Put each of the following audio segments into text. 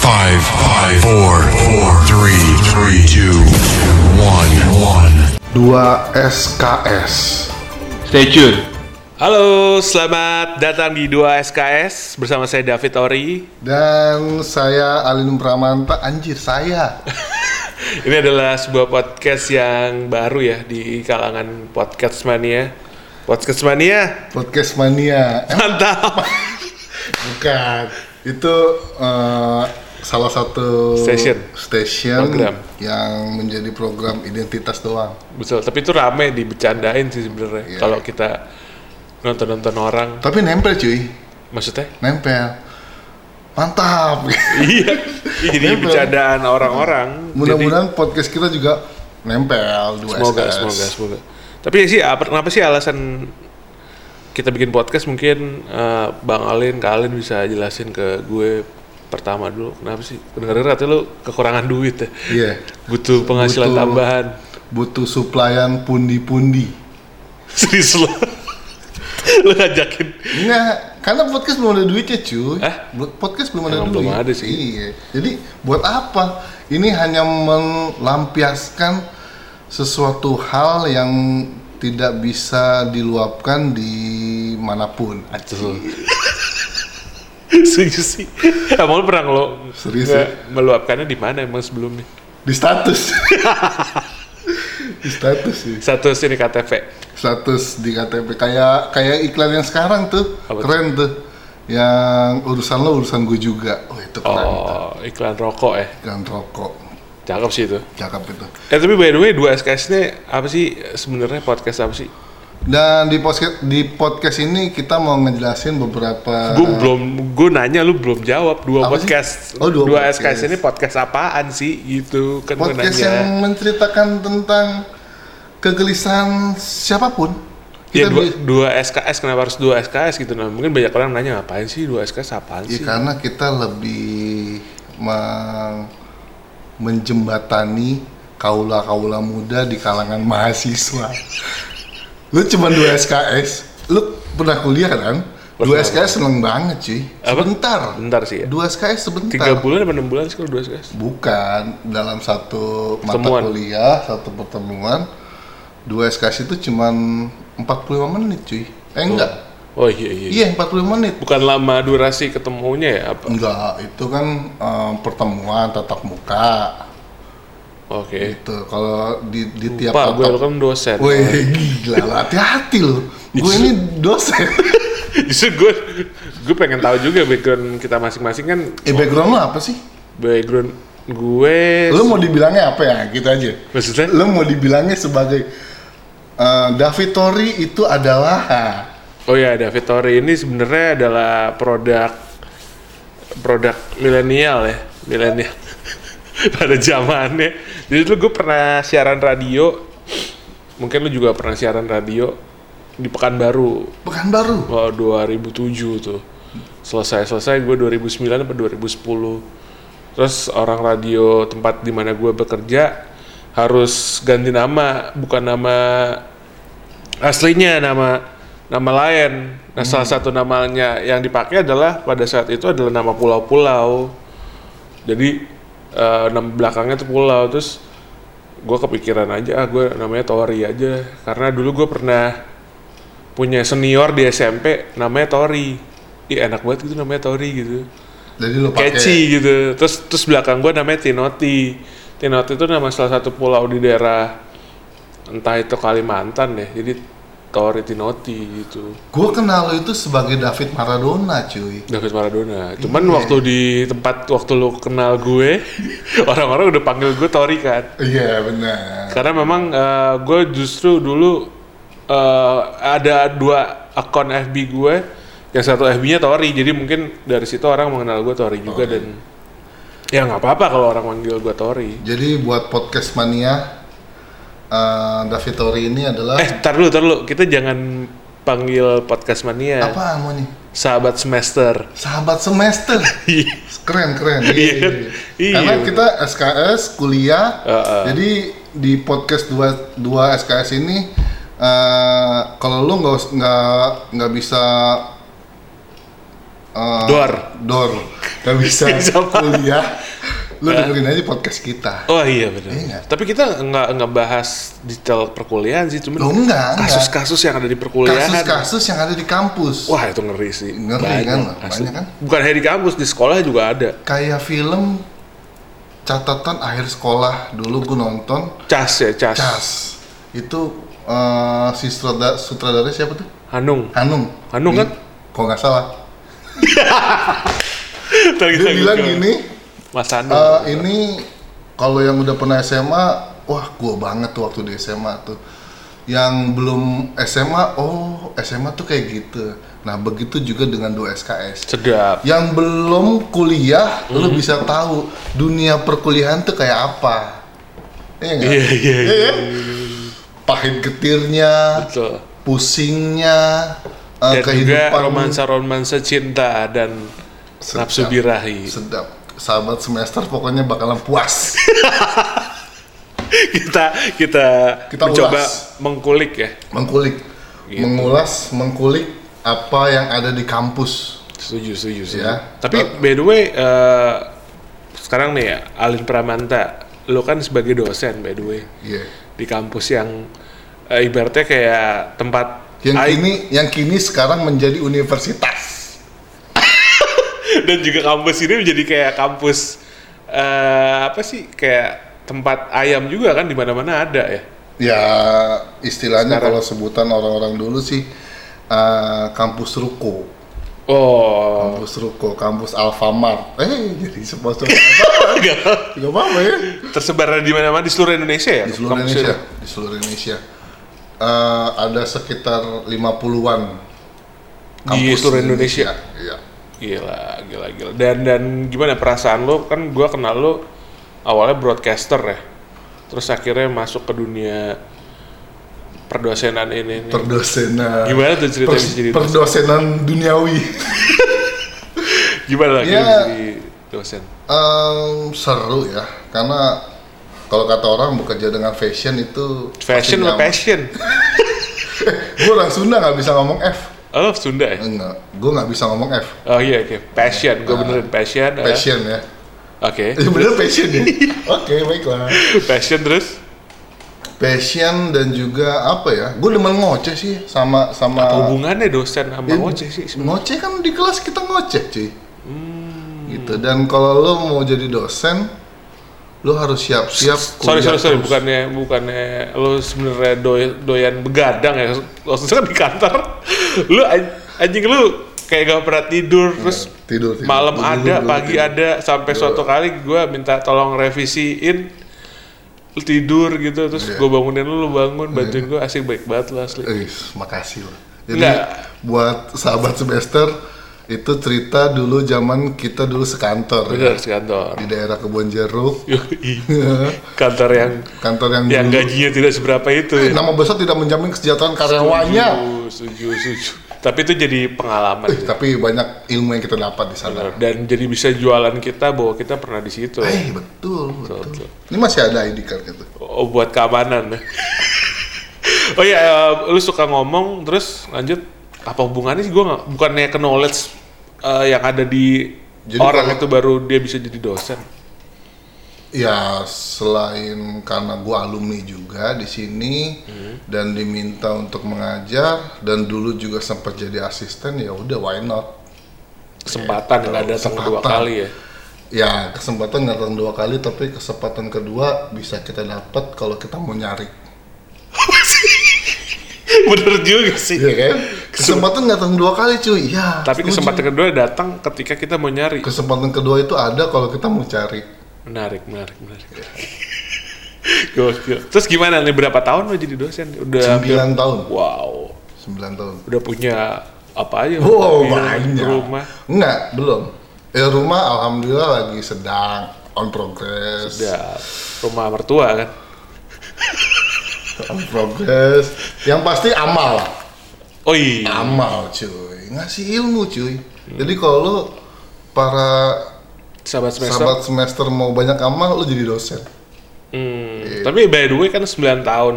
Five, five, four, four, three, three, two, one, one. 2 SKS. Stay tune. Halo, selamat datang di 2 SKS bersama saya David Ori. Dan saya Alin Pramanta, anjir saya. Ini adalah sebuah podcast yang baru ya di kalangan podcast mania. Podcast mania, Podcast Mania. Mantap. bukan. Itu eh, salah satu Station. station Program. yang menjadi program identitas doang. Betul, tapi itu rame dibecandain sih sebenarnya. Iya. Kalau kita nonton-nonton orang, Tapi nempel cuy, maksudnya? nempel. Mantap. iya, jadi Nempel. bercandaan orang-orang. Mudah-mudahan podcast kita juga nempel 2 Jadi, semoga, SKS. semoga, semoga. Tapi sih, apa, kenapa sih alasan kita bikin podcast? Mungkin eh, Bang Alin, Kak Alin bisa jelasin ke gue pertama dulu. Kenapa sih? Dengar-dengar katanya lu kekurangan duit ya. Iya. Butuh penghasilan Butuh- tambahan. Butuh suplayan pundi-pundi. Serius lu? lu ngajakin Enggak, karena podcast belum ada duitnya cuy. Bel- Podcast belum ada Emang duit. belum ada sih. Iya. Jadi buat apa? Ini hanya melampiaskan sesuatu hal yang tidak bisa diluapkan di mana pun. Betul. Setuju sih. Emang lu pernah lo Serius ya? meluapkannya di mana emang sebelumnya? Di status. di status sih. Status ini KTP. Status di KTP kayak kayak iklan yang sekarang tuh. Apa tuh? keren tuh. Yang urusan lo urusan gue juga. Oh, itu keren. tuh. Oh, iklan rokok ya. Iklan rokok. Cakep sih itu. Cakep itu. Eh tapi by the way, dua SKS ini apa sih sebenarnya podcast apa sih? Dan di podcast di podcast ini kita mau ngejelasin beberapa gue belum, gue nanya lu belum jawab dua Apa sih? podcast. Oh, dua podcast. SKS ini podcast apaan sih gitu kan podcast yang menceritakan tentang kegelisahan siapa pun. Ya Kita dua, bi- dua SKS kenapa harus dua SKS gitu nah mungkin banyak orang nanya ngapain sih dua SKS apaan ya sih? karena kita lebih meng- menjembatani kaula-kaula muda di kalangan mahasiswa. Lu cuma dua SKS. Lu pernah kuliah kan? Dua Pernah. SKS seneng banget cuy. Apa? Sebentar. Bentar sih ya. Dua SKS sebentar. Tiga bulan apa enam bulan sih kalau dua SKS? Bukan dalam satu Pertemuan. mata kuliah, satu pertemuan, dua SKS itu cuman 45 menit cuy. Eh enggak. Oh iya iya. Iya, 45 menit. Bukan lama durasi ketemunya ya apa? Enggak, itu kan eh, pertemuan tatap muka. Oke. Itu kalau di di tiap Pak, gue kan dosen. Wih, gila hati-hati lu. Gue ini dosen. Justru gue, gue pengen tahu juga background kita masing-masing kan. eh, background lu apa sih? Background gue. Lu mau dibilangnya apa ya? Gitu aja. Maksudnya? Lu mau dibilangnya sebagai eh, David Tori itu adalah Oh ya, David Tori ini sebenarnya adalah produk produk milenial ya, milenial pada zamannya. Jadi dulu gue pernah siaran radio, mungkin lu juga pernah siaran radio di Pekanbaru, Pekanbaru. oh 2007 tuh. Selesai-selesai gue 2009 atau 2010. Terus orang radio tempat di mana gue bekerja harus ganti nama, bukan nama aslinya nama nama lain. Nah, salah satu namanya yang dipakai adalah pada saat itu adalah nama pulau-pulau. Jadi eh, nama belakangnya tuh pulau. Terus gue kepikiran aja, ah gue namanya Tori aja. Karena dulu gue pernah punya senior di SMP namanya Tori. Ih enak banget gitu namanya Tori gitu. Jadi lu Catchy gitu. Terus terus belakang gue namanya Tinoti. Tinoti itu nama salah satu pulau di daerah entah itu Kalimantan ya. Jadi Tori Tinoti gitu. Gue kenal lu itu sebagai David Maradona, cuy. David Maradona. Cuman Iya. waktu di tempat waktu lu kenal gue, orang-orang udah panggil gue Tori kan. Iya benar. Karena memang eh, gue justru dulu eh, ada dua akun FB gue, yang satu FB-nya Tori, jadi mungkin dari situ orang mengenal gue Tori juga dan ya nggak apa-apa kalau orang manggil gue Tori. Jadi buat podcast mania, eh, David Tori ini adalah Eh, tar dulu, tar dulu, kita jangan panggil podcast mania. apa mau nih? Sahabat semester. Sahabat semester. Iya. Keren keren. Iya kan? Iya. Karena kita SKS kuliah. Heeh. Jadi di podcast dua dua SKS ini eh, kalau lu nggak nggak nggak bisa eh, Dor. dor gak bisa kuliah lu dengerin aja podcast kita Oh iya benar. Iya. Tapi kita nggak nggak bahas detail perkuliahan sih, cuman Loh, enggak, kasus-kasus yang ada di perkuliahan. kasus-kasus yang ada di kampus Wah itu ngeri sih. Ngeri kan, asli. banyak kan. Bukan hanya di kampus, di sekolah juga ada. kayak film catatan akhir sekolah dulu gue nonton Cas ya, cas. Cas itu eh, si sutradara, sutradara siapa tuh Hanung. Hanung Hanung kan? kalau nggak salah dia bilang gini Mas Hanung. eh, ini kalau yang udah pernah SMA wah gue banget tuh waktu di SMA tuh yang belum SMA oh SMA tuh kayak gitu nah begitu juga dengan 2 SKS Sedap. yang belum kuliah Hmm. lu bisa tahu dunia perkuliahan tuh kayak apa iya nggak? Iya, iya, iya. kan? pahit getirnya Betul. pusingnya eh, Dan juga kehidupan romansa-romansa cinta dan Sedap. nafsu birahi. sedap sahabat semester pokoknya bakalan puas kita kita, Kita mencoba ulas. mengkulik ya. mengkulik Gitu. mengulas mengkulik apa yang ada di kampus Setuju, setuju, setuju. Ya. Tapi by the way, eh, sekarang nih ya, Alin Pramanta, lo kan sebagai dosen by the way Iya. di kampus yang eh, ibaratnya kayak tempat yang ai- kini yang kini sekarang menjadi universitas dan juga kampus ini menjadi kayak kampus eh, apa sih kayak tempat ayam juga kan di mana-mana ada ya. Ya istilahnya Sekarang. kalau sebutan orang-orang dulu sih eh, kampus ruko, Oh, kampus ruko, kampus Alfamart. Eh jadi sponsor apa? Nggak. Gak apa-apa ya. tersebar di mana-mana di seluruh Indonesia ya. Di seluruh kampus Indonesia, itu? di seluruh Indonesia Eh, ada sekitar 50-an Di seluruh Indonesia? Iya. Gila, gila, gila. Dan dan gimana perasaan lo? Kan gua kenal lo awalnya broadcaster ya. Terus akhirnya masuk ke dunia perdosenan ini. nih. Perdosenan. Gimana tuh ceritanya Pers- bisa jadi dosen? perdosenan duniawi. Gimana akhirnya Ya. jadi dosen? Em, seru ya, karena kalau kata orang bekerja dengan fashion itu Fashion apa passion? Gue orang Sunda nggak bisa ngomong F. Oh, lo Sunda ya? Enggak, gue nggak bisa ngomong F. Oh iya, oke. Passion. Gue benerin passion. eh. Passion ya. Oke. Ya bener passion ya. Oke, baiklah. Passion terus? Passion dan juga apa ya? Gue demen ngoceh sih sama sama. Apa hubungannya dosen sama Ya, ngoceh sih? sebenarnya? Ngoceh kan di kelas kita ngoceh cuy. Hmm. Gitu. Dan kalau lo mau jadi dosen, lo harus siap-siap. Sorry, sorry, sorry. terus. Bukannya, bukannya lo sebenarnya doy- doyan begadang ya? Maksudnya kan di kantor, lo an- anjing lo kayak gak pernah tidur, terus tidur, tidur. malam dulu ada, dulu pagi tidur. ada, sampai suatu kali gue minta tolong revisiin, lo tidur gitu, terus Iya. gue bangunin lo, lo bangun, bantuin gue, asik baik banget lo asli. Eh, makasih loh. Jadi Enggak. buat sahabat semester itu cerita dulu zaman kita dulu sekantor ya. sekantor. di daerah Kebon Jeruk kantor yang kantor yang yang dulu gajinya tidak seberapa itu Eh, ya. nama besar tidak menjamin kesejahteraan karyawannya. Setuju, setuju. Tapi itu jadi pengalaman. Eh, tapi banyak ilmu yang kita dapat di sana. Dan jadi bisa jualan kita bahwa kita pernah di situ. Eh betul, betul. betul. Ini masih ada ID card gitu. Oh, buat keamanan. oh iya, eh, lu suka ngomong terus lanjut apa hubungannya sih gue nggak bukannya ke knowledge eh, yang ada di Jadi orang kalau- itu baru dia bisa jadi dosen. Ya selain karena gua alumni juga di sini dan diminta untuk mengajar dan dulu juga sempat jadi asisten ya udah why not? Kesempatan yang nggak datang dua kali ya. Ya kesempatan nggak datang dua kali tapi kesempatan kedua bisa kita dapat kalau kita mau nyari. Bener juga sih. Iya kan? Kesempatan nggak datang dua kali cuy. Ya. Tapi setuju. kesempatan kedua datang ketika kita mau nyari. kesempatan kedua itu ada kalau kita mau cari. Menarik, menarik, menarik. Gokil. Terus gimana nih berapa tahun lo jadi dosen? Udah hampir- 9 tahun. Wow. 9 tahun. Udah punya apa aja? Oh, banyak. Rumah. Enggak, belum. Ya rumah alhamdulillah lagi sedang on progress. Udah rumah mertua kan? On progress. Yang pasti amal. Oh iya. Amal cuy. Ngasih ilmu cuy. Jadi kalau lu para Sahabat semester. sahabat semester mau banyak amal lu jadi dosen. Hmm, Iya. Tapi by the way kan 9 tahun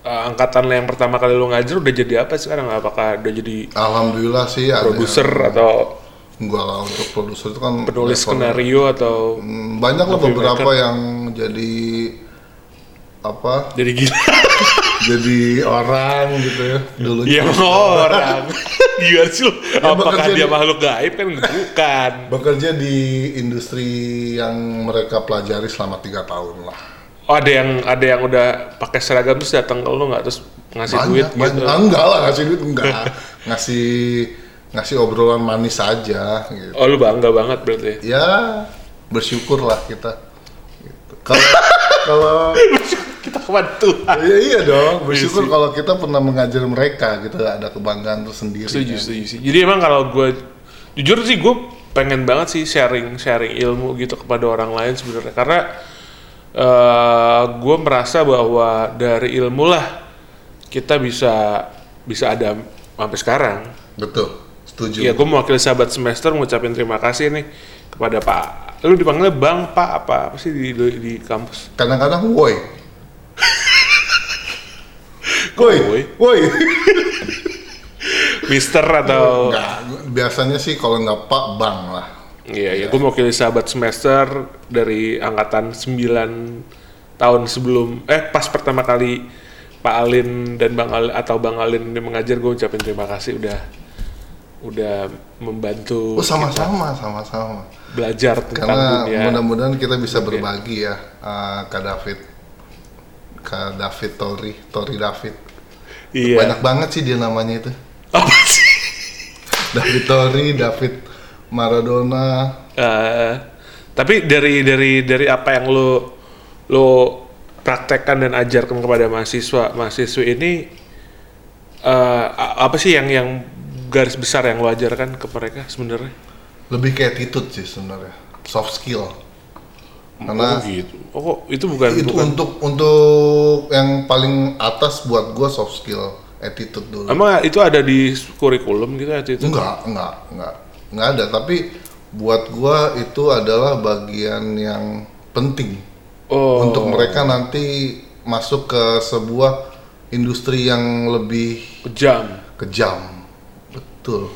eh, angkatan lo yang pertama kali lo ngajar udah jadi apa sekarang? Apakah udah jadi Alhamdulillah sih ada produser atau Enggak lah untuk produser itu kan penulis level- skenario atau Hmm, banyak lah beberapa maker. yang jadi apa? Jadi gila. Jadi orang gitu ya dulu ya orang. Gimana sih lu. Apakah bekerja dia di- makhluk gaib kan? Bukan. Bekerja di industri yang mereka pelajari selama tiga tahun lah. Oh ada yang ada yang udah pakai seragam terus datang ke lu nggak? Terus ngasih duit gitu? Banyak. Ah, enggak lah ngasih duit enggak. Ngasih ngasih obrolan manis aja gitu. Oh lu bangga banget berarti? Ya bersyukur lah kita. Gitu. kalau kalau kita kebantu ya iya dong. Bersyukur Iya kalau kita pernah mengajar mereka gitu ada kebanggaan tersendiri setuju kan. setuju sih. Jadi emang kalau gue jujur sih gue pengen banget sih sharing sharing ilmu gitu kepada orang lain sebenarnya. Karena eh gue merasa bahwa dari ilmu lah kita bisa bisa ada sampai sekarang. Betul. Setuju. Iya, gue mewakili sahabat semester ngucapin terima kasih nih kepada Pak. Lu dipanggilnya Bang, Pak apa apa sih di di, di kampus? kadang-kadang woi woi Woi? woi. Mister atau Enggak, biasanya sih kalau nggak pak bang lah. Iya, iya, gue mewakili sahabat semester dari angkatan 9 tahun sebelum eh pas pertama kali Pak Alin dan Bang Alin atau Bang Alin ini mengajar gue ucapin terima kasih. Udah udah membantu oh sama-sama sama-sama. belajar tentang karena dunia. mudah-mudahan kita bisa berbagi ya eh, Kak David Kak David Tori Tori David Iya. banyak banget sih dia namanya itu Apa sih? David Tori David Maradona Eh, tapi dari dari dari apa yang lo lo praktekkan dan ajarkan kepada mahasiswa mahasiswa ini a- apa sih yang yang garis besar yang lo ajarkan ke mereka sebenarnya? lebih ke attitude sih sebenarnya soft skill karena oh gitu. Oh itu bukan itu bukan. untuk untuk yang paling atas buat gua soft skill attitude dulu Emang itu ada di kurikulum gitu ya itu? enggak enggak enggak enggak ada tapi buat gua itu adalah bagian yang penting Oh. untuk mereka nanti masuk ke sebuah industri yang lebih kejam. kejam betul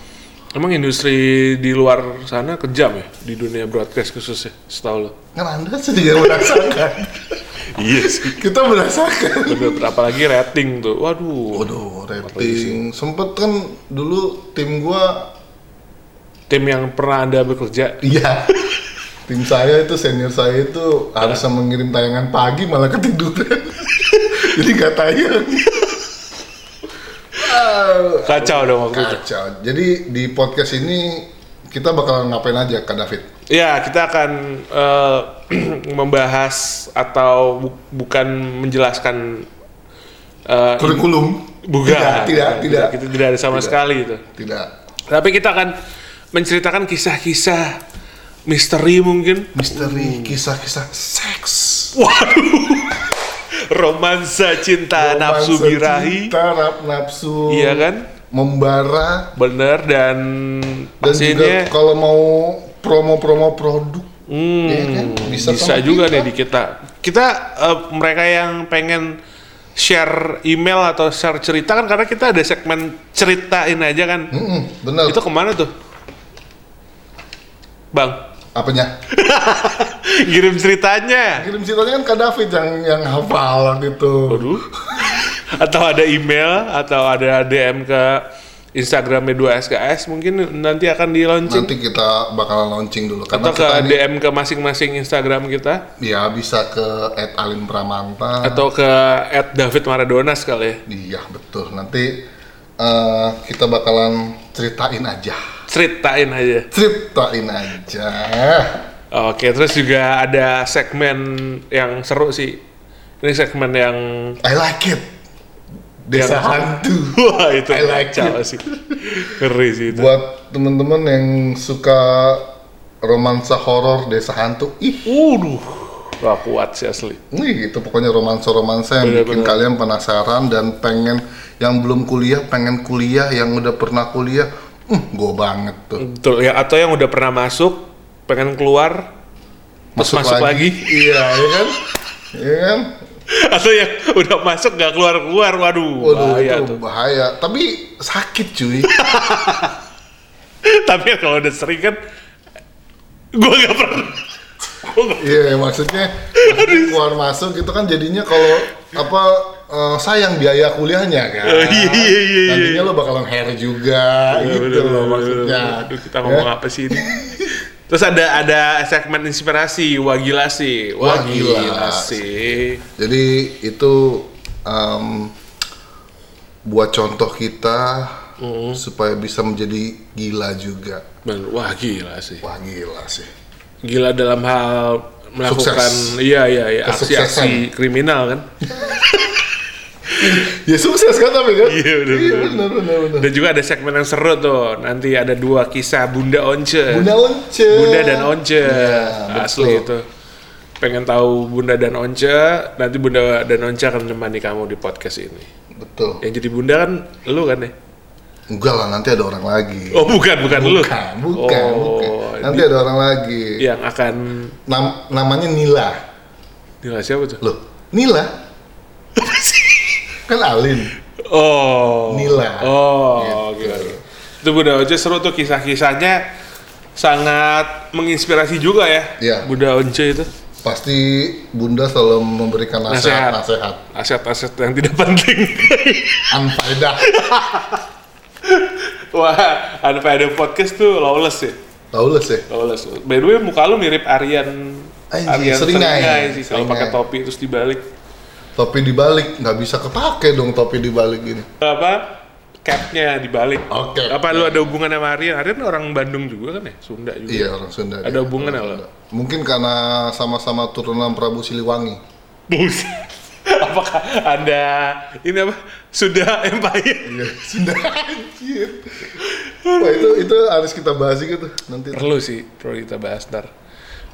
Emang industri di luar sana kejam ya di dunia broadcast khususnya setahu lo? kan anda sendiri merasakan Iya sih. kita merasakan Bener, apalagi rating tuh. Waduh. Waduh, rating sempet kan dulu tim gua Tim yang pernah anda bekerja Iya. Tim saya itu senior saya itu harusnya mengirim tayangan pagi malah ketiduran. Jadi nggak tayang. Kacau dong waktu itu. Kacau. Jadi di podcast ini kita bakalan ngapain aja Kak David? Ya, kita akan eh, membahas atau bu- bukan menjelaskan eh, Kurikulum? bukan, Tidak, tidak, tidak. Kita tidak ada sama sekali itu. Tidak. Tapi kita akan menceritakan kisah-kisah misteri mungkin, Misteri kisah-kisah seks. Romansa cinta, nafsu Romansa birahi, cinta, rap nafsu. iya kan? Membara Bener dan dan juga kalau mau promo-promo produk Hmm, Iya kan? Bisa bisa, juga kita. nih di kita. Kita eh, mereka yang pengen share email atau share cerita kan karena kita ada segmen ceritain aja kan. Mm-mm, bener Itu ke mana tuh? Bang, apanya? Kirim ceritanya. kirim ceritanya kan Kak David yang yang hafal gitu Waduh. atau ada email atau ada DM ke Instagramnya 2SKS mungkin nanti akan di launching. Nanti kita bakalan launching dulu karena atau ke ini DM ke masing-masing Instagram kita. Ya bisa ke Alin Pramanta atau ke David Maradona sekali. Ya. iya betul. Nanti eh, kita bakalan ceritain aja Ceritain aja. ceritain aja Oke, terus juga ada segmen yang seru sih. Ini segmen yang I like it desa Yang- hantu wah itu I like kacau sih. Ngeri sih itu. buat temen-temen yang suka romansa horor desa hantu ih Waduh, gak kuat sih asli. Nih gitu pokoknya romansa-romansa yang bikin Bener-bener. kalian penasaran dan pengen yang belum kuliah pengen kuliah yang udah pernah kuliah, hmm, gue banget tuh. Betul ya atau yang udah pernah masuk pengen keluar terus masuk, lagi. Iya, ya kan? Iya kan? atau yang udah masuk gak keluar keluar waduh, Waduh bahaya itu tuh bahaya. Tapi sakit cuy. Tapi kalau udah sering kan, gue gak pernah. Iya, maksudnya, maksudnya keluar masuk itu kan jadinya kalau apa eh, sayang biaya kuliahnya kan. Oh, iya, iya, iya. Nantinya lo bakalan hair juga gitu Bener, loh maksudnya. Aduh, kita ngomong Ya. apa sih ini? Terus ada ada segmen inspirasi, wah gila sih, wah, Wah, gila gila sih. Jadi itu em, buat contoh kita Hmm. supaya bisa menjadi gila juga. Bener, wah gila sih. Wah gila sih. Gila dalam hal melakukan, Sukses. iya iya iya, aksi-aksi kriminal kan. Ya sukses kan tapi kan? Iya, bener, Iya benar benar benar. Dan juga ada segmen yang seru tuh. Nanti ada dua kisah Bunda Once. Bunda Once. Bunda dan Once. Iya, Asli betul. itu. Pengen tahu Bunda dan Once, nanti Bunda dan Once akan menemani kamu di podcast ini. Betul. Yang jadi Bunda kan lu kan ya? Enggak lah nanti ada orang lagi. Oh bukan, bukan, lu. bukan, bukan, oh, bukan. Nanti di- ada orang lagi. yang akan Nam- namanya Nila. Nila siapa tuh? Loh, Nila? kan Alin. Oh. Nila. Oh, Gitu. gitu. Itu Bunda Once seru tuh kisah-kisahnya sangat menginspirasi juga ya. Iya. Bunda Once itu. Pasti Bunda selalu memberikan Nasihat. nasihat-nasihat. Aset-aset yang tidak penting. Anfaedah. Wah, ada ada podcast tuh lawless ya. Lawless ya? Lawless. By the way, muka lu mirip Aryan Anjing, Aryan Seringai. sih kalau Seringai. pakai topi terus dibalik. Topi dibalik, nggak bisa kepake dong topi dibalik gini. Apa? Capnya dibalik. Oke. Apa lu ada hubungan sama Aryan? Aryan orang Bandung juga kan ya? Sunda juga. Iya orang Sunda. Ada dia. hubungan apa? Mungkin karena sama-sama turunan Prabu Siliwangi. Buset. Apakah ada ini apa? Sudah Empire? Iya, Sunda anjir. Wah itu itu harus kita bahas gitu nanti. Perlu sih, perlu kita bahas ntar.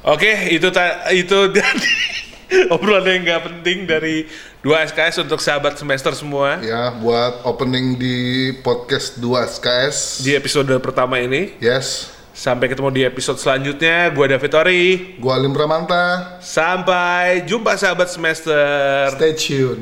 Oke, itu ta- itu tadi obrolan yang nggak penting dari dua SKS untuk sahabat semester semua Ya buat opening di podcast 2 SKS. di episode pertama ini. Yes. Sampai ketemu di episode selanjutnya. Gua David Tori. Gua Alim Pramanta. Sampai jumpa sahabat semester. Stay tuned.